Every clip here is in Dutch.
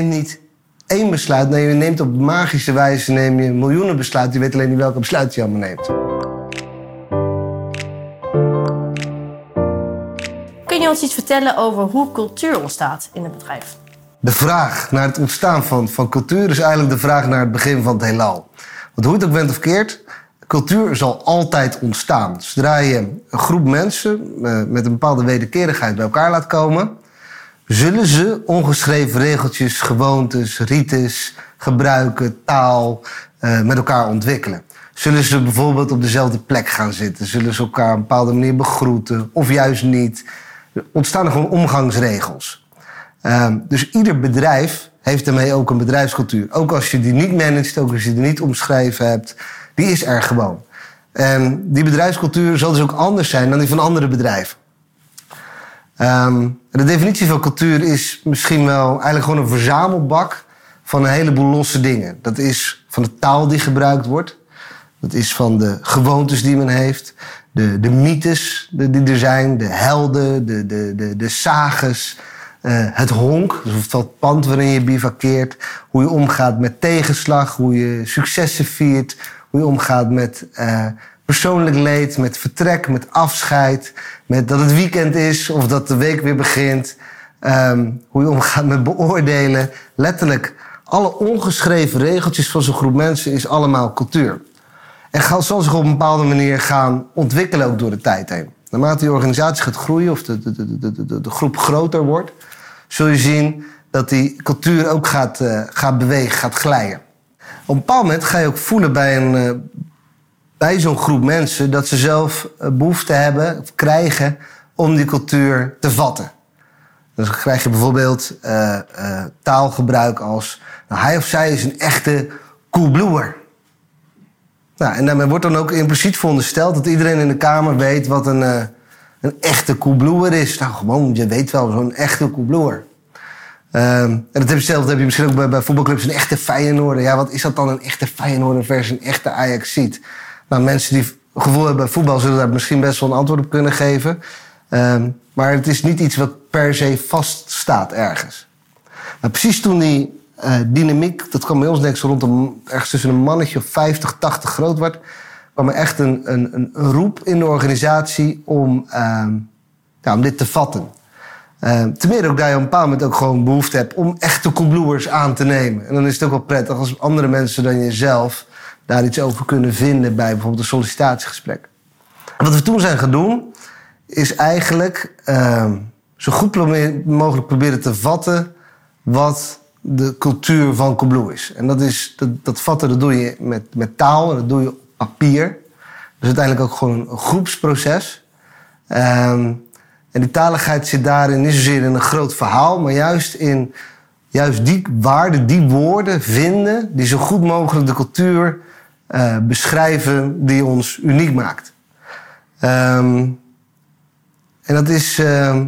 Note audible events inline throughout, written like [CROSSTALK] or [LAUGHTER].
neemt niet één besluit. Nee, je neemt op magische wijze neem je miljoenen besluiten. Je weet alleen niet welke besluit je allemaal neemt. Kun je ons iets vertellen over hoe cultuur ontstaat in het bedrijf? De vraag naar het ontstaan van, van cultuur is eigenlijk de vraag naar het begin van het heelal. Want hoe het ook bent of keert, cultuur zal altijd ontstaan. Zodra je een groep mensen eh, met een bepaalde wederkerigheid bij elkaar laat komen, zullen ze ongeschreven regeltjes, gewoontes, rites, gebruiken, taal uh, met elkaar ontwikkelen. Zullen ze bijvoorbeeld op dezelfde plek gaan zitten? Zullen ze elkaar op een bepaalde manier begroeten of juist niet? Ontstaan er gewoon omgangsregels. Uh, dus ieder bedrijf heeft daarmee ook een bedrijfscultuur. Ook als je die niet managt, ook als je die niet omschreven hebt, die is er gewoon. En die bedrijfscultuur zal dus ook anders zijn dan die van andere bedrijven. Um, de definitie van cultuur is misschien wel eigenlijk gewoon een verzamelbak van een heleboel losse dingen. Dat is van de taal die gebruikt wordt. Dat is van de gewoontes die men heeft. De, de mythes die er zijn. De helden, de, de, de, de sages. Uh, het honk, dus het pand waarin je bivakkeert. Hoe je omgaat met tegenslag. Hoe je successen viert. Hoe je omgaat met uh, persoonlijk leed, met vertrek, met afscheid, met dat het weekend is of dat de week weer begint. Um, hoe je omgaat met beoordelen. Letterlijk, alle ongeschreven regeltjes van zo'n groep mensen is allemaal cultuur. En zal zich op een bepaalde manier gaan ontwikkelen ook door de tijd heen. Naarmate die organisatie gaat groeien of de, de, de, de, de groep groter wordt, zul je zien dat die cultuur ook gaat, uh, gaat bewegen, gaat glijden. Op een bepaald moment ga je ook voelen bij een, uh, bij zo'n groep mensen dat ze zelf eh, behoefte hebben of krijgen om die cultuur te vatten. Dan krijg je bijvoorbeeld uh, uh, taalgebruik als nou, hij of zij is een echte koelbloer. Nou, en daarmee wordt dan ook impliciet verondersteld dat iedereen in de Kamer weet wat een, een echte koelbloer is. Nou, gewoon, je weet wel, zo'n echte koelbloer. Um, en dat heb je, zelf, dat heb je misschien ook bij, bij voetbalclubs, een echte Feyenoorder. Ja, wat is dat dan, een echte Feyenoorder versus een echte Ajaxiet? Nou, mensen die gevoel hebben bij voetbal zullen daar misschien best wel een antwoord op kunnen geven. Um, maar het is niet iets wat per se vaststaat ergens. Nou, precies toen die uh, dynamiek, dat kwam bij ons denk ik rondom ergens tussen een mannetje of 50, 80 groot werd, kwam er echt een, een, een roep in de organisatie om, ja, om dit te vatten. Uh, meer ook dat je op een bepaald moment ook gewoon behoefte hebt om echte coolbluers aan te nemen. En dan is het ook wel prettig als andere mensen dan jezelf daar iets over kunnen vinden bij bijvoorbeeld een sollicitatiegesprek. Wat we toen zijn gaan doen, is eigenlijk uh, zo goed mogelijk proberen te vatten wat de cultuur van Coolblue is. En dat, is, dat, dat vatten dat doe je met, met taal en dat doe je op papier. Dus uiteindelijk ook gewoon een groepsproces. Um, en die taligheid zit daarin niet zozeer in een groot verhaal, maar juist in juist die waarden, die woorden vinden die zo goed mogelijk de cultuur uh, beschrijven die ons uniek maakt. Um, en dat is uh,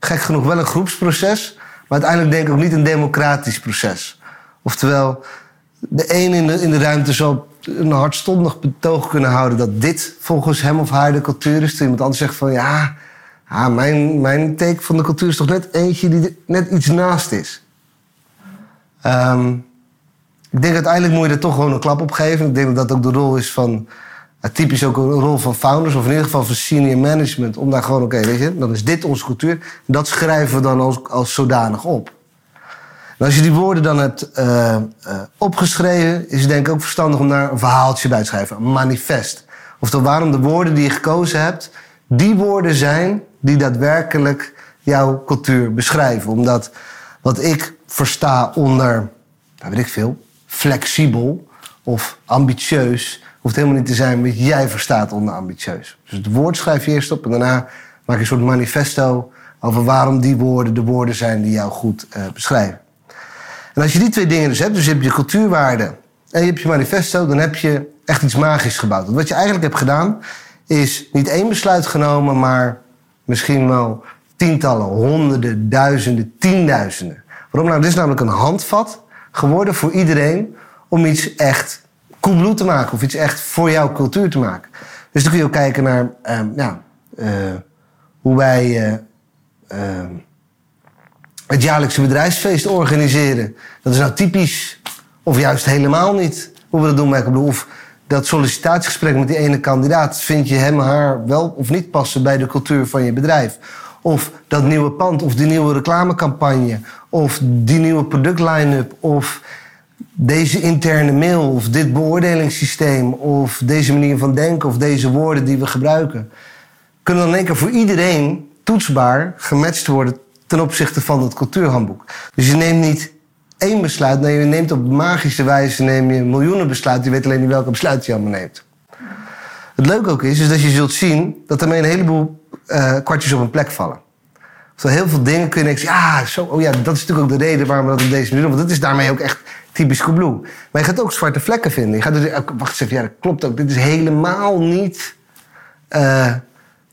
gek genoeg wel een groepsproces, maar uiteindelijk denk ik ook niet een democratisch proces. Oftewel, de een in de, in de ruimte zal een hartstondig betoog kunnen houden dat dit volgens hem of haar de cultuur is. Terwijl iemand anders zegt van ja, mijn, mijn take van de cultuur is toch net eentje die net iets naast is. Um, ik denk uiteindelijk moet je er toch gewoon een klap op geven. Ik denk dat dat ook de rol is van, typisch ook een rol van founders, of in ieder geval van senior management, om daar gewoon, oké, weet je, dan is dit onze cultuur. Dat schrijven we dan als, als zodanig op. Als je die woorden dan hebt uh, uh, opgeschreven, is het denk ik ook verstandig om daar een verhaaltje bij te schrijven, een manifest. Oftewel, waarom de woorden die je gekozen hebt, die woorden zijn die daadwerkelijk jouw cultuur beschrijven. Omdat wat ik versta onder, nou weet ik veel, flexibel of ambitieus hoeft helemaal niet te zijn wat jij verstaat onder ambitieus. Dus het woord schrijf je eerst op en daarna maak je een soort manifesto over waarom die woorden de woorden zijn die jou goed uh, beschrijven. En als je die twee dingen dus hebt, dus je hebt je cultuurwaarden en je hebt je manifesto, dan heb je echt iets magisch gebouwd. Want wat je eigenlijk hebt gedaan, is niet één besluit genomen, maar misschien wel tientallen, honderden, duizenden, tienduizenden. Waarom nou? Dit is namelijk een handvat geworden voor iedereen om iets echt cool te maken of iets echt voor jouw cultuur te maken. Dus dan kun je ook kijken naar ja, uh, hoe wij uh, het jaarlijkse bedrijfsfeest organiseren. Dat is nou typisch, of juist helemaal niet, hoe we dat doen Coolblue. Of dat sollicitatiegesprek met die ene kandidaat. Vind je hem, haar wel of niet passen bij de cultuur van je bedrijf? Of dat nieuwe pand, of die nieuwe reclamecampagne, of die nieuwe productline-up, of deze interne mail, of dit beoordelingssysteem, of deze manier van denken, of deze woorden die we gebruiken. Kunnen dan één keer voor iedereen toetsbaar gematcht worden ten opzichte van het cultuurhandboek. Dus je neemt niet één besluit, nee, je neemt op magische wijze neem je miljoenen besluiten. Je weet alleen niet welke besluit je allemaal neemt. Het leuke ook is, is dat je zult zien dat er een heleboel uh, kwartjes op een plek vallen. Zo heel veel dingen kun je denken, ja, zo, oh ja, dat is natuurlijk ook de reden waarom we dat op deze manier doen. Want dat is daarmee ook echt typisch Coolblue. Maar je gaat ook zwarte vlekken vinden. Je gaat dus, wacht eens even, ja, dat klopt ook. Dit is helemaal niet uh.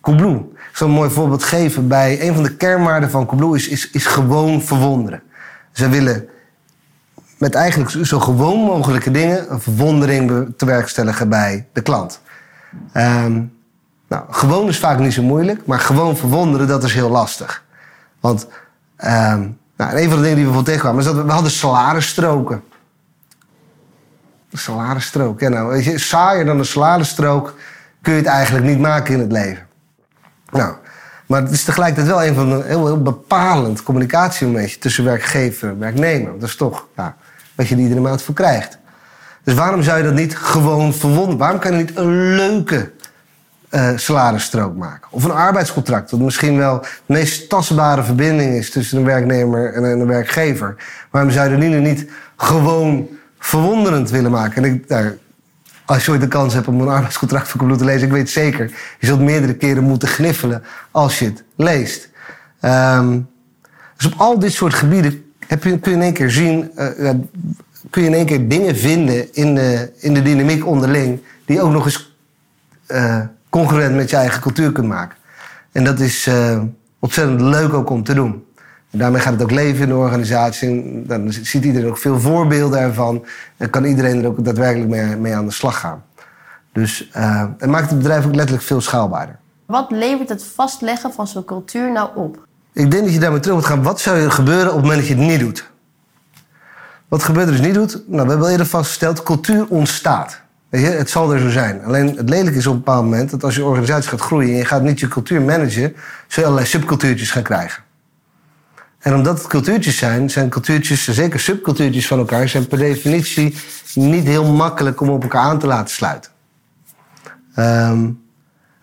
Ik zal een mooi voorbeeld geven. Bij een van de kernwaarden van Coolblue is, is, is gewoon verwonderen. Ze willen met eigenlijk zo gewoon mogelijke dingen een verwondering te werkstelligen bij de klant. Um, nou, gewoon is vaak niet zo moeilijk, maar gewoon verwonderen, dat is heel lastig. Want um, nou, een van de dingen die we voor tegenkwamen is dat we, hadden salarisstroken. Salarisstrook, ja nou, weet saaier dan een salarisstrook kun je het eigenlijk niet maken in het leven. Nou, maar het is tegelijkertijd wel een van de heel, heel bepalend communicatiemomentje tussen werkgever en werknemer. Dat is toch wat je er iedere maand voor krijgt. Dus waarom zou je dat niet gewoon verwonderen? Waarom kan je niet een leuke uh, salarisstrook maken? Of een arbeidscontract, dat misschien wel de meest tastbare verbinding is tussen een werknemer en een werkgever. Waarom zou je dat niet gewoon verwonderend willen maken? En ik, daar, als je ooit de kans hebt om een arbeidscontract van Coolblue te lezen, ik weet zeker, je zult meerdere keren moeten gniffelen als je het leest. Um, dus op al dit soort gebieden heb je, kun je in één keer zien, uh, kun je in één keer dingen vinden in de, in de dynamiek onderling, die ook nog eens uh, congruent met je eigen cultuur kunt maken. En dat is uh, ontzettend leuk ook om te doen. En daarmee gaat het ook leven in de organisatie. Dan ziet iedereen ook veel voorbeelden ervan. En kan iedereen er ook daadwerkelijk mee, mee aan de slag gaan. Dus uh, het maakt het bedrijf ook letterlijk veel schaalbaarder. Wat levert het vastleggen van zo'n cultuur nou op? Ik denk dat je daarmee terug moet gaan. Wat zou er gebeuren op het moment dat je het niet doet? Wat gebeurt er dus niet doet? Nou, we hebben eerder vastgesteld, cultuur ontstaat. Weet je, het zal er zo zijn. Alleen het lelijke is op een bepaald moment dat als je organisatie gaat groeien en je gaat niet je cultuur managen, zul je allerlei subcultuurtjes gaan krijgen. En omdat het cultuurtjes zijn, zijn cultuurtjes, zeker subcultuurtjes van elkaar, zijn per definitie niet heel makkelijk om op elkaar aan te laten sluiten. Um,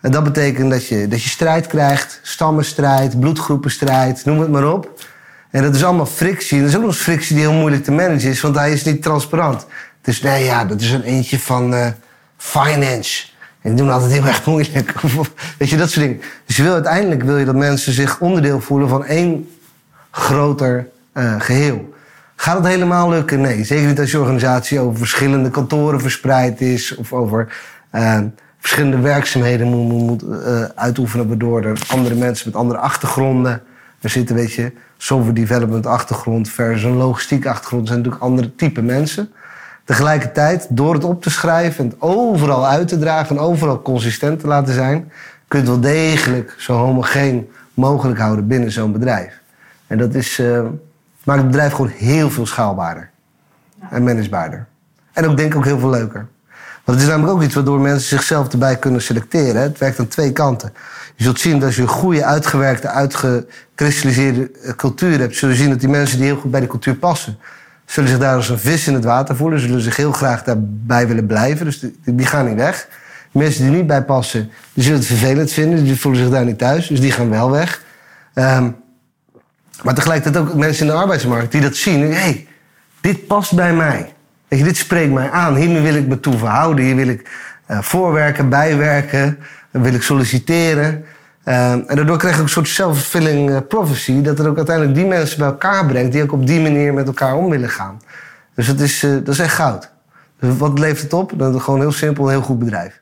en dat betekent dat je, dat je strijd krijgt, stammenstrijd, bloedgroepenstrijd, noem het maar op. En dat is allemaal frictie. Dat is ook nog eens frictie die heel moeilijk te managen is, want hij is niet transparant. Dus nee, ja, dat is een eentje van uh, finance. En die doen altijd heel [LAUGHS] erg moeilijk. [LAUGHS] Weet je, dat soort dingen. Dus je uiteindelijk wil je dat mensen zich onderdeel voelen van één groter uh, geheel. Gaat het helemaal lukken? Nee. Zeker niet als je organisatie over verschillende kantoren verspreid is. Of over uh, verschillende werkzaamheden moet, moet uitoefenen. Waardoor er andere mensen met andere achtergronden er zitten. Weet je, software development achtergrond versus een logistiek achtergrond. zijn natuurlijk andere type mensen. Tegelijkertijd, door het op te schrijven en het overal uit te dragen en overal consistent te laten zijn, kun je het wel degelijk zo homogeen mogelijk houden binnen zo'n bedrijf. En dat is, uh, maakt het bedrijf gewoon heel veel schaalbaarder en managebaarder. En ook denk ik ook heel veel leuker. Want het is namelijk ook iets waardoor mensen zichzelf erbij kunnen selecteren. Het werkt aan twee kanten. Je zult zien dat als je een goede, uitgewerkte, uitgekristalliseerde eh, cultuur hebt, zul je zien dat die mensen die heel goed bij de cultuur passen, zullen zich daar als een vis in het water voelen, zullen zich heel graag daarbij willen blijven. Dus die, gaan niet weg. Mensen die niet bij passen, die zullen het vervelend vinden, die voelen zich daar niet thuis, dus die gaan wel weg. Um, maar tegelijkertijd ook mensen in de arbeidsmarkt die dat zien. Hé, hey, dit past bij mij. Dit spreekt mij aan. Hier wil ik me toe verhouden. Hier wil ik uh, voorwerken, bijwerken. Wil ik solliciteren. Uh, en daardoor krijg ik een soort self-fulfilling uh, prophecy. Dat het ook uiteindelijk die mensen bij elkaar brengt. Die ook op die manier met elkaar om willen gaan. Dus dat is, dat is echt goud. Dus wat levert het op? Dat is gewoon heel simpel een heel goed bedrijf.